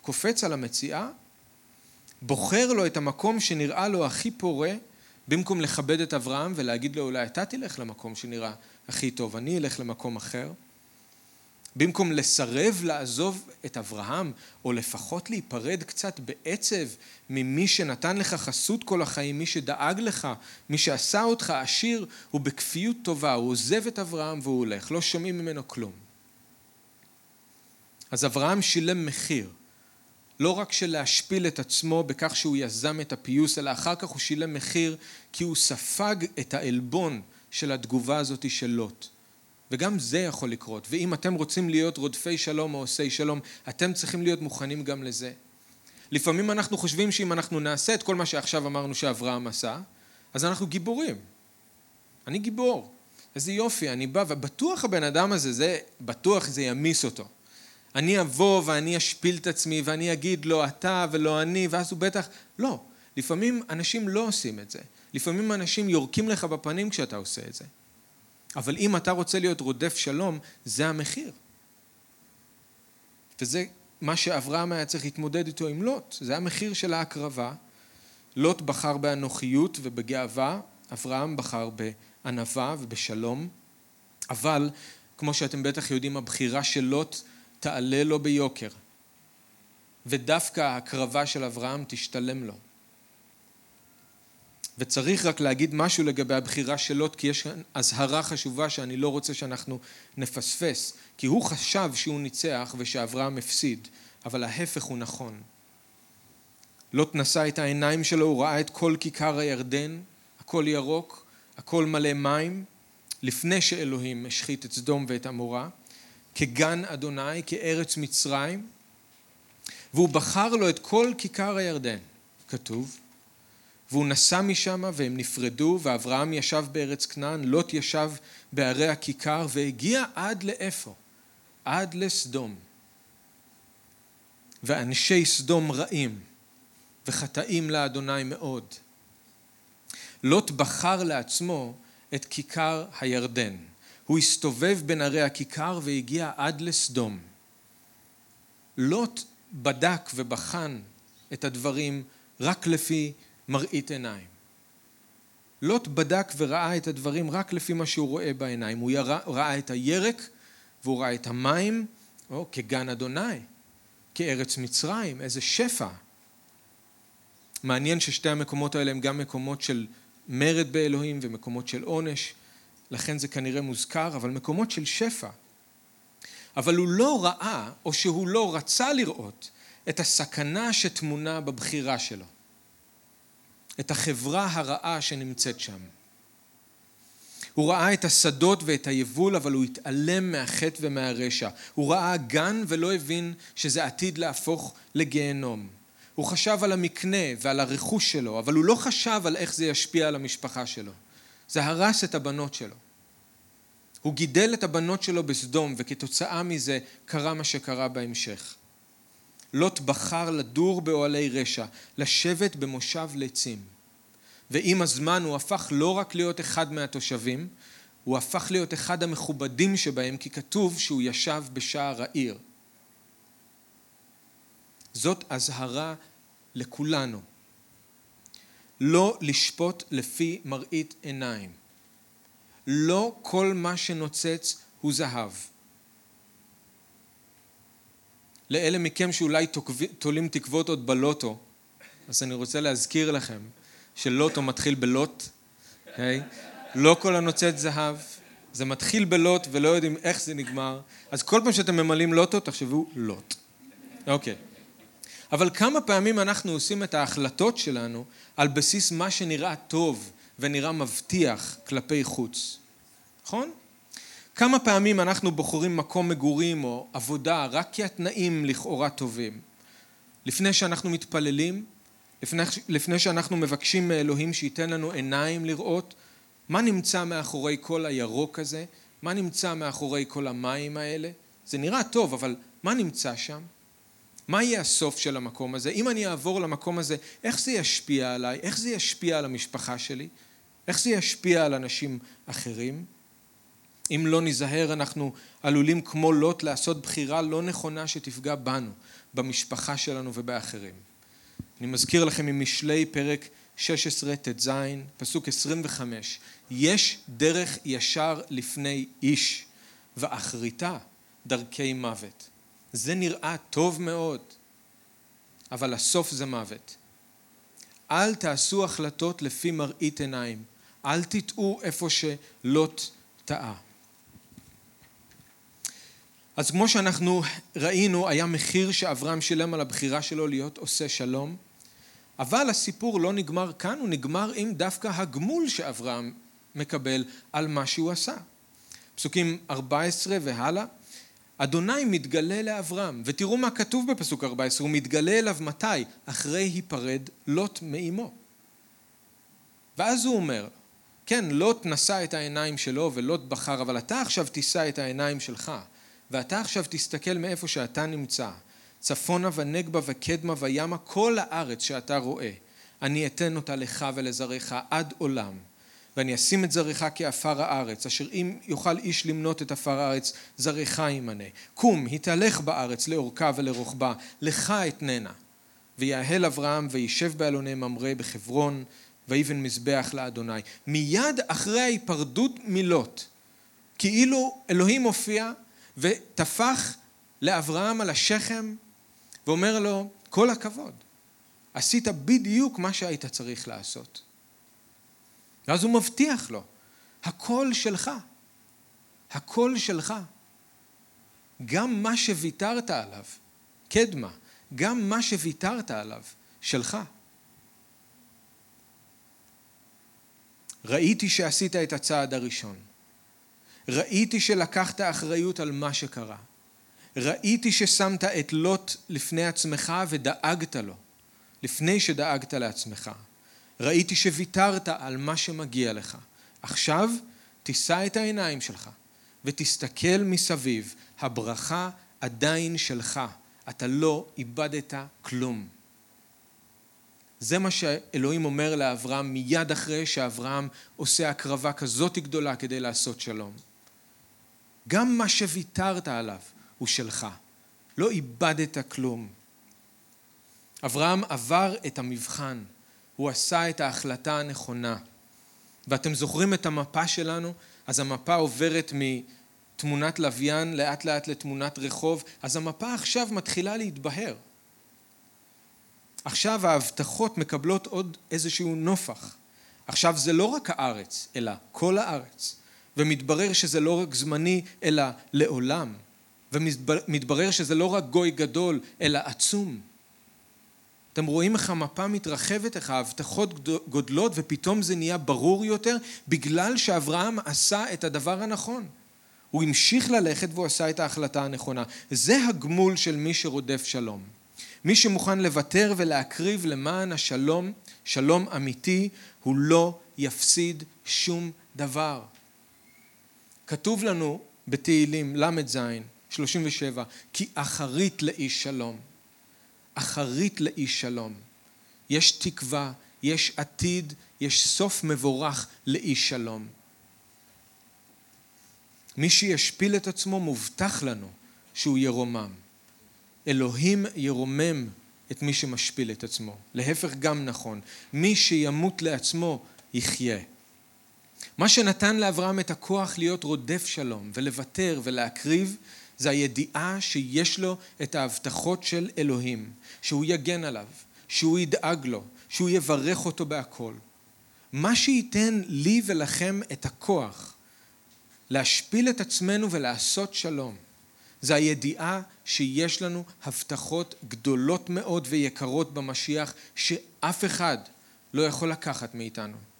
קופץ על המציאה, בוחר לו את המקום שנראה לו הכי פורה, במקום לכבד את אברהם ולהגיד לו, אולי אתה תלך למקום שנראה הכי טוב, אני אלך למקום אחר. במקום לסרב לעזוב את אברהם, או לפחות להיפרד קצת בעצב ממי שנתן לך חסות כל החיים, מי שדאג לך, מי שעשה אותך עשיר, הוא בכפיות טובה, הוא עוזב את אברהם והוא הולך, לא שומעים ממנו כלום. אז אברהם שילם מחיר, לא רק של להשפיל את עצמו בכך שהוא יזם את הפיוס, אלא אחר כך הוא שילם מחיר כי הוא ספג את העלבון של התגובה הזאת של לוט. וגם זה יכול לקרות. ואם אתם רוצים להיות רודפי שלום או עושי שלום, אתם צריכים להיות מוכנים גם לזה. לפעמים אנחנו חושבים שאם אנחנו נעשה את כל מה שעכשיו אמרנו שאברהם עשה, אז אנחנו גיבורים. אני גיבור. איזה יופי, אני בא, ובטוח הבן אדם הזה, זה, בטוח זה ימיס אותו. אני אבוא ואני אשפיל את עצמי ואני אגיד לא אתה ולא אני, ואז הוא בטח... לא. לפעמים אנשים לא עושים את זה. לפעמים אנשים יורקים לך בפנים כשאתה עושה את זה. אבל אם אתה רוצה להיות רודף שלום, זה המחיר. וזה מה שאברהם היה צריך להתמודד איתו עם לוט, זה המחיר של ההקרבה. לוט בחר באנוכיות ובגאווה, אברהם בחר בענווה ובשלום, אבל כמו שאתם בטח יודעים, הבחירה של לוט תעלה לו ביוקר, ודווקא ההקרבה של אברהם תשתלם לו. וצריך רק להגיד משהו לגבי הבחירה של לוט, כי יש אזהרה חשובה שאני לא רוצה שאנחנו נפספס. כי הוא חשב שהוא ניצח ושאברהם הפסיד, אבל ההפך הוא נכון. לוט נשא את העיניים שלו, הוא ראה את כל כיכר הירדן, הכל ירוק, הכל מלא מים, לפני שאלוהים השחית את סדום ואת עמורה, כגן אדוני, כארץ מצרים, והוא בחר לו את כל כיכר הירדן, כתוב, והוא נסע משם והם נפרדו ואברהם ישב בארץ כנען, לוט ישב בערי הכיכר והגיע עד לאיפה? עד לסדום. ואנשי סדום רעים וחטאים לאדוני מאוד. לוט בחר לעצמו את כיכר הירדן. הוא הסתובב בין ערי הכיכר והגיע עד לסדום. לוט בדק ובחן את הדברים רק לפי מראית עיניים. לוט בדק וראה את הדברים רק לפי מה שהוא רואה בעיניים. הוא ירא, ראה את הירק והוא ראה את המים, או כגן אדוני, כארץ מצרים, איזה שפע. מעניין ששתי המקומות האלה הם גם מקומות של מרד באלוהים ומקומות של עונש, לכן זה כנראה מוזכר, אבל מקומות של שפע. אבל הוא לא ראה, או שהוא לא רצה לראות, את הסכנה שטמונה בבחירה שלו. את החברה הרעה שנמצאת שם. הוא ראה את השדות ואת היבול, אבל הוא התעלם מהחטא ומהרשע. הוא ראה גן ולא הבין שזה עתיד להפוך לגיהנום. הוא חשב על המקנה ועל הרכוש שלו, אבל הוא לא חשב על איך זה ישפיע על המשפחה שלו. זה הרס את הבנות שלו. הוא גידל את הבנות שלו בסדום, וכתוצאה מזה קרה מה שקרה בהמשך. לוט בחר לדור באוהלי רשע, לשבת במושב לצים. ועם הזמן הוא הפך לא רק להיות אחד מהתושבים, הוא הפך להיות אחד המכובדים שבהם, כי כתוב שהוא ישב בשער העיר. זאת אזהרה לכולנו. לא לשפוט לפי מראית עיניים. לא כל מה שנוצץ הוא זהב. לאלה מכם שאולי תולים תקוות עוד בלוטו, אז אני רוצה להזכיר לכם שלוטו מתחיל בלוט, okay? אוקיי? לא כל הנוצץ זהב, זה מתחיל בלוט ולא יודעים איך זה נגמר, אז כל פעם שאתם ממלאים לוטו תחשבו לוט. אוקיי. Okay. אבל כמה פעמים אנחנו עושים את ההחלטות שלנו על בסיס מה שנראה טוב ונראה מבטיח כלפי חוץ, נכון? כמה פעמים אנחנו בוחרים מקום מגורים או עבודה רק כי התנאים לכאורה טובים. לפני שאנחנו מתפללים, לפני, לפני שאנחנו מבקשים מאלוהים שייתן לנו עיניים לראות, מה נמצא מאחורי כל הירוק הזה? מה נמצא מאחורי כל המים האלה? זה נראה טוב, אבל מה נמצא שם? מה יהיה הסוף של המקום הזה? אם אני אעבור למקום הזה, איך זה ישפיע עליי? איך זה ישפיע על המשפחה שלי? איך זה ישפיע על אנשים אחרים? אם לא ניזהר אנחנו עלולים כמו לוט לעשות בחירה לא נכונה שתפגע בנו, במשפחה שלנו ובאחרים. אני מזכיר לכם ממשלי פרק 16 ט"ז, פסוק 25, יש דרך ישר לפני איש, ואחריתה דרכי מוות. זה נראה טוב מאוד, אבל הסוף זה מוות. אל תעשו החלטות לפי מראית עיניים, אל תטעו איפה שלוט טעה. אז כמו שאנחנו ראינו, היה מחיר שאברהם שילם על הבחירה שלו להיות עושה שלום, אבל הסיפור לא נגמר כאן, הוא נגמר עם דווקא הגמול שאברהם מקבל על מה שהוא עשה. פסוקים 14 והלאה. אדוני מתגלה לאברהם, ותראו מה כתוב בפסוק 14, הוא מתגלה אליו מתי? אחרי היפרד לוט מאימו. ואז הוא אומר, כן, לוט נשא את העיניים שלו ולוט בחר, אבל אתה עכשיו תישא את העיניים שלך, ואתה עכשיו תסתכל מאיפה שאתה נמצא, צפונה ונגבה וקדמה וימה, כל הארץ שאתה רואה, אני אתן אותה לך ולזרעך עד עולם. ואני אשים את זרעך כעפר הארץ, אשר אם יוכל איש למנות את עפר הארץ, זרעך ימנה. קום, התהלך בארץ לאורכה ולרוחבה, לך אתננה. ויהל אברהם וישב באלוני ממרא בחברון, ויבן מזבח לאדוני. מיד אחרי ההיפרדות מלוט, כאילו אלוהים הופיע וטפח לאברהם על השכם ואומר לו, כל הכבוד, עשית בדיוק מה שהיית צריך לעשות. ואז הוא מבטיח לו, הכל שלך, הכל שלך. גם מה שוויתרת עליו, קדמה, גם מה שוויתרת עליו, שלך. ראיתי שעשית את הצעד הראשון. ראיתי שלקחת אחריות על מה שקרה. ראיתי ששמת את לוט לפני עצמך ודאגת לו, לפני שדאגת לעצמך. ראיתי שוויתרת על מה שמגיע לך. עכשיו תישא את העיניים שלך ותסתכל מסביב, הברכה עדיין שלך, אתה לא איבדת כלום. זה מה שאלוהים אומר לאברהם מיד אחרי שאברהם עושה הקרבה כזאת גדולה כדי לעשות שלום. גם מה שוויתרת עליו הוא שלך. לא איבדת כלום. אברהם עבר את המבחן. הוא עשה את ההחלטה הנכונה. ואתם זוכרים את המפה שלנו? אז המפה עוברת מתמונת לוויין לאט לאט לתמונת רחוב, אז המפה עכשיו מתחילה להתבהר. עכשיו ההבטחות מקבלות עוד איזשהו נופח. עכשיו זה לא רק הארץ, אלא כל הארץ. ומתברר שזה לא רק זמני, אלא לעולם. ומתברר שזה לא רק גוי גדול, אלא עצום. אתם רואים איך המפה מתרחבת, איך ההבטחות גודלות ופתאום זה נהיה ברור יותר בגלל שאברהם עשה את הדבר הנכון. הוא המשיך ללכת והוא עשה את ההחלטה הנכונה. זה הגמול של מי שרודף שלום. מי שמוכן לוותר ולהקריב למען השלום, שלום אמיתי, הוא לא יפסיד שום דבר. כתוב לנו בתהילים ל"ז, 37, כי אחרית לאיש שלום. אחרית לאיש שלום. יש תקווה, יש עתיד, יש סוף מבורך לאיש שלום. מי שישפיל את עצמו מובטח לנו שהוא ירומם. אלוהים ירומם את מי שמשפיל את עצמו. להפך גם נכון. מי שימות לעצמו יחיה. מה שנתן לאברהם את הכוח להיות רודף שלום ולוותר ולהקריב זה הידיעה שיש לו את ההבטחות של אלוהים, שהוא יגן עליו, שהוא ידאג לו, שהוא יברך אותו בהכל. מה שייתן לי ולכם את הכוח להשפיל את עצמנו ולעשות שלום, זה הידיעה שיש לנו הבטחות גדולות מאוד ויקרות במשיח שאף אחד לא יכול לקחת מאיתנו.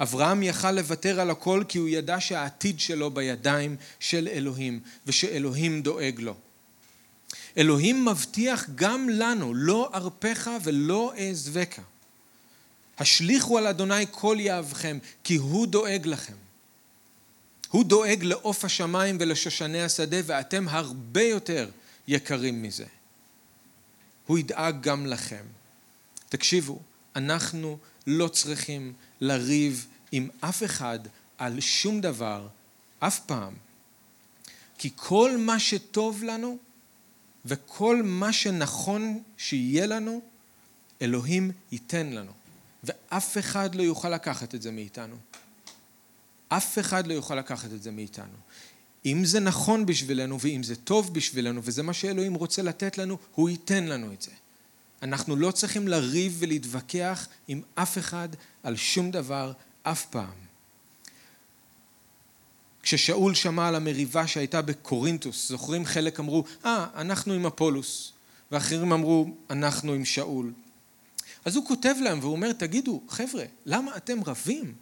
אברהם יכל לוותר על הכל כי הוא ידע שהעתיד שלו בידיים של אלוהים ושאלוהים דואג לו. אלוהים מבטיח גם לנו לא ארפך ולא אעזבך. השליכו על אדוני כל יהבכם כי הוא דואג לכם. הוא דואג לעוף השמיים ולשושני השדה ואתם הרבה יותר יקרים מזה. הוא ידאג גם לכם. תקשיבו, אנחנו לא צריכים לריב עם אף אחד על שום דבר, אף פעם. כי כל מה שטוב לנו וכל מה שנכון שיהיה לנו, אלוהים ייתן לנו. ואף אחד לא יוכל לקחת את זה מאיתנו. אף אחד לא יוכל לקחת את זה מאיתנו. אם זה נכון בשבילנו ואם זה טוב בשבילנו וזה מה שאלוהים רוצה לתת לנו, הוא ייתן לנו את זה. אנחנו לא צריכים לריב ולהתווכח עם אף אחד על שום דבר אף פעם. כששאול שמע על המריבה שהייתה בקורינטוס, זוכרים? חלק אמרו, אה, ah, אנחנו עם אפולוס, ואחרים אמרו, אנחנו עם שאול. אז הוא כותב להם והוא אומר, תגידו, חבר'ה, למה אתם רבים?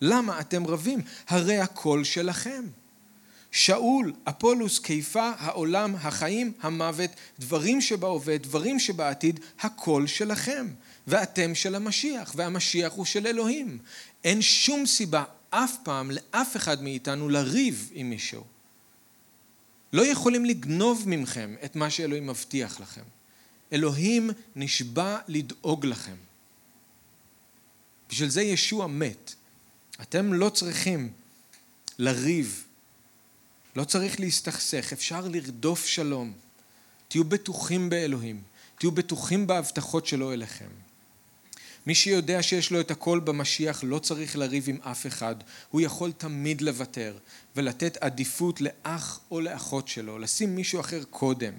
למה אתם רבים? הרי הכל שלכם. שאול, אפולוס, קיפה, העולם, החיים, המוות, דברים שבהווה, דברים שבעתיד, הכל שלכם. ואתם של המשיח, והמשיח הוא של אלוהים. אין שום סיבה אף פעם לאף אחד מאיתנו לריב עם מישהו. לא יכולים לגנוב ממכם את מה שאלוהים מבטיח לכם. אלוהים נשבע לדאוג לכם. בשביל זה ישוע מת. אתם לא צריכים לריב, לא צריך להסתכסך, אפשר לרדוף שלום. תהיו בטוחים באלוהים, תהיו בטוחים בהבטחות שלו אליכם. מי שיודע שיש לו את הכל במשיח לא צריך לריב עם אף אחד, הוא יכול תמיד לוותר ולתת עדיפות לאח או לאחות שלו, לשים מישהו אחר קודם.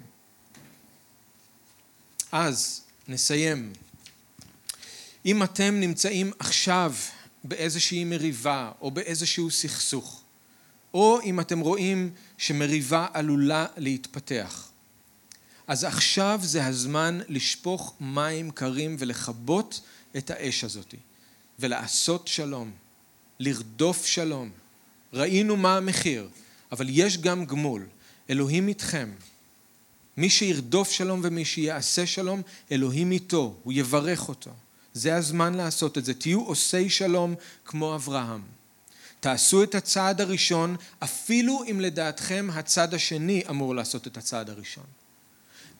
אז נסיים. אם אתם נמצאים עכשיו באיזושהי מריבה או באיזשהו סכסוך, או אם אתם רואים שמריבה עלולה להתפתח, אז עכשיו זה הזמן לשפוך מים קרים ולכבות את האש הזאת ולעשות שלום, לרדוף שלום. ראינו מה המחיר, אבל יש גם גמול. אלוהים איתכם. מי שירדוף שלום ומי שיעשה שלום, אלוהים איתו, הוא יברך אותו. זה הזמן לעשות את זה. תהיו עושי שלום כמו אברהם. תעשו את הצעד הראשון, אפילו אם לדעתכם הצד השני אמור לעשות את הצעד הראשון.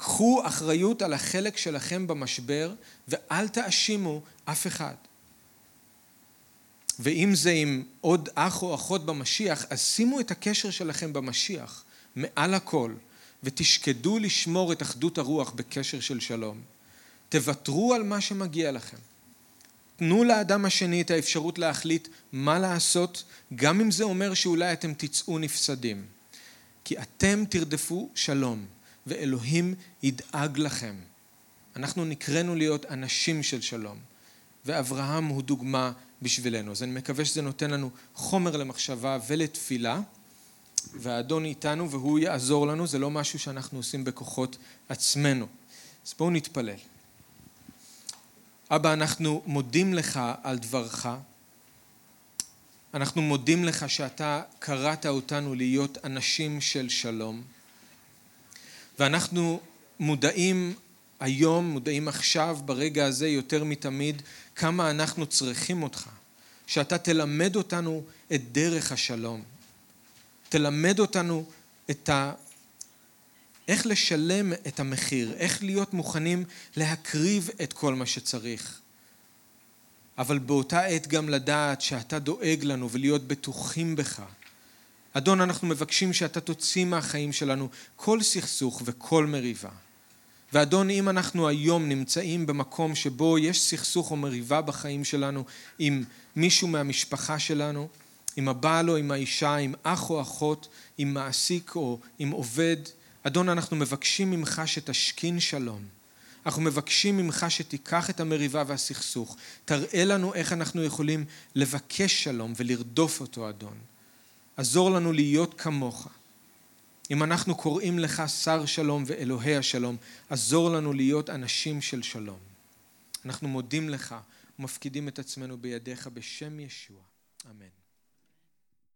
קחו אחריות על החלק שלכם במשבר ואל תאשימו אף אחד. ואם זה עם עוד אח או אחות במשיח, אז שימו את הקשר שלכם במשיח מעל הכל, ותשקדו לשמור את אחדות הרוח בקשר של שלום. תוותרו על מה שמגיע לכם. תנו לאדם השני את האפשרות להחליט מה לעשות, גם אם זה אומר שאולי אתם תצאו נפסדים. כי אתם תרדפו שלום. ואלוהים ידאג לכם. אנחנו נקראנו להיות אנשים של שלום, ואברהם הוא דוגמה בשבילנו. אז אני מקווה שזה נותן לנו חומר למחשבה ולתפילה, והאדון איתנו והוא יעזור לנו, זה לא משהו שאנחנו עושים בכוחות עצמנו. אז בואו נתפלל. אבא, אנחנו מודים לך על דברך. אנחנו מודים לך שאתה קראת אותנו להיות אנשים של שלום. ואנחנו מודעים היום, מודעים עכשיו, ברגע הזה, יותר מתמיד, כמה אנחנו צריכים אותך. שאתה תלמד אותנו את דרך השלום. תלמד אותנו את ה... איך לשלם את המחיר, איך להיות מוכנים להקריב את כל מה שצריך. אבל באותה עת גם לדעת שאתה דואג לנו ולהיות בטוחים בך. אדון, אנחנו מבקשים שאתה תוציא מהחיים שלנו כל סכסוך וכל מריבה. ואדון, אם אנחנו היום נמצאים במקום שבו יש סכסוך או מריבה בחיים שלנו עם מישהו מהמשפחה שלנו, עם הבעל או עם האישה, עם אח או אחות, עם מעסיק או עם עובד, אדון, אנחנו מבקשים ממך שתשכין שלום. אנחנו מבקשים ממך שתיקח את המריבה והסכסוך, תראה לנו איך אנחנו יכולים לבקש שלום ולרדוף אותו, אדון. עזור לנו להיות כמוך. אם אנחנו קוראים לך שר שלום ואלוהי השלום, עזור לנו להיות אנשים של שלום. אנחנו מודים לך ומפקידים את עצמנו בידיך בשם ישוע. אמן.